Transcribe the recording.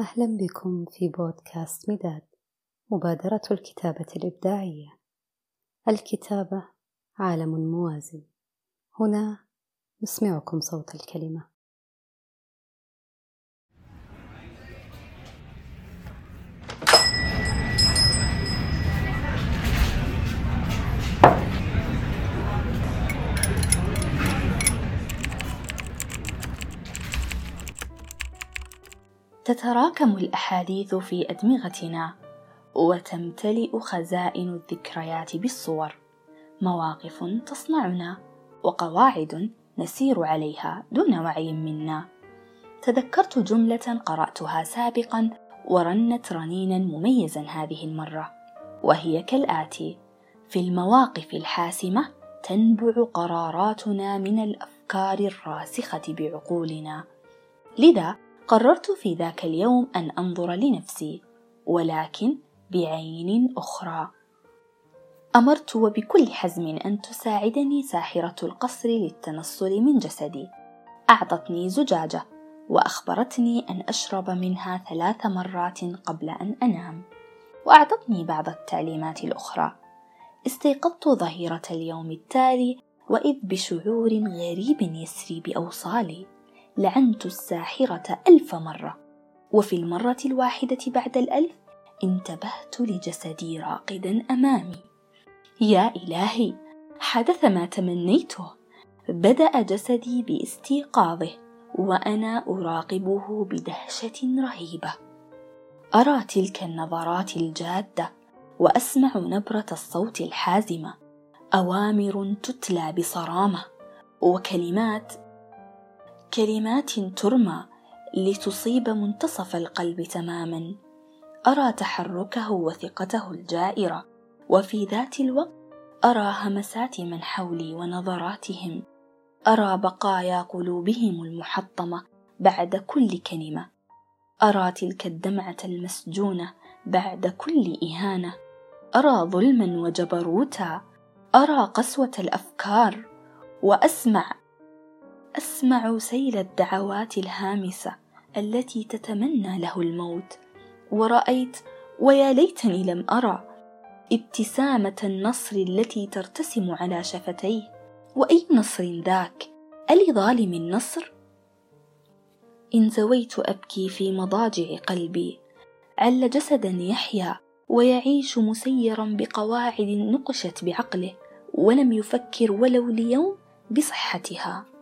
أهلا بكم في بودكاست مداد مبادرة الكتابة الإبداعية. الكتابة عالم موازي هنا نسمعكم صوت الكلمة. تتراكم الأحاديث في أدمغتنا وتمتلئ خزائن الذكريات بالصور. مواقف تصنعنا وقواعد نسير عليها دون وعي منا. تذكرت جملة قرأتها سابقا ورنت رنينا مميزا هذه المرة وهي كالآتي في المواقف الحاسمة تنبع قراراتنا من الأفكار الراسخة بعقولنا. لذا قررت في ذاك اليوم أن أنظر لنفسي ولكن بعين أخرى. أمرت وبكل حزم أن تساعدني ساحرة القصر للتنصل من جسدي. أعطتني زجاجة وأخبرتني أن أشرب منها ثلاث مرات قبل أن أنام. وأعطتني بعض التعليمات الأخرى. استيقظت ظهيرة اليوم التالي وإذ بشعور غريب يسري بأوصالي. لعنت الساحرة ألف مرة. وفي المرة الواحدة بعد الألف انتبهت لجسدي راقدا أمامي. يا إلهي حدث ما تمنيته. بدأ جسدي باستيقاظه وأنا أراقبه بدهشة رهيبة. أرى تلك النظرات الجادة وأسمع نبرة الصوت الحازمة. أوامر تتلى بصرامة وكلمات كلمات ترمى لتصيب منتصف القلب تماما. أرى تحركه وثقته الجائرة. وفي ذات الوقت أرى همسات من حولي ونظراتهم. أرى بقايا قلوبهم المحطمة بعد كل كلمة. أرى تلك الدمعة المسجونة بعد كل إهانة. أرى ظلما وجبروتا. أرى قسوة الأفكار. وأسمع أسمع سيل الدعوات الهامسة التي تتمنى له الموت. ورأيت ويا ليتني لم أرى ابتسامة النصر التي ترتسم على شفتيه. وأي نصر ذاك؟ الظالم النصر؟ انزويت أبكي في مضاجع قلبي. عل جسدا يحيا ويعيش مسيرا بقواعد نقشت بعقله ولم يفكر ولو ليوم بصحتها.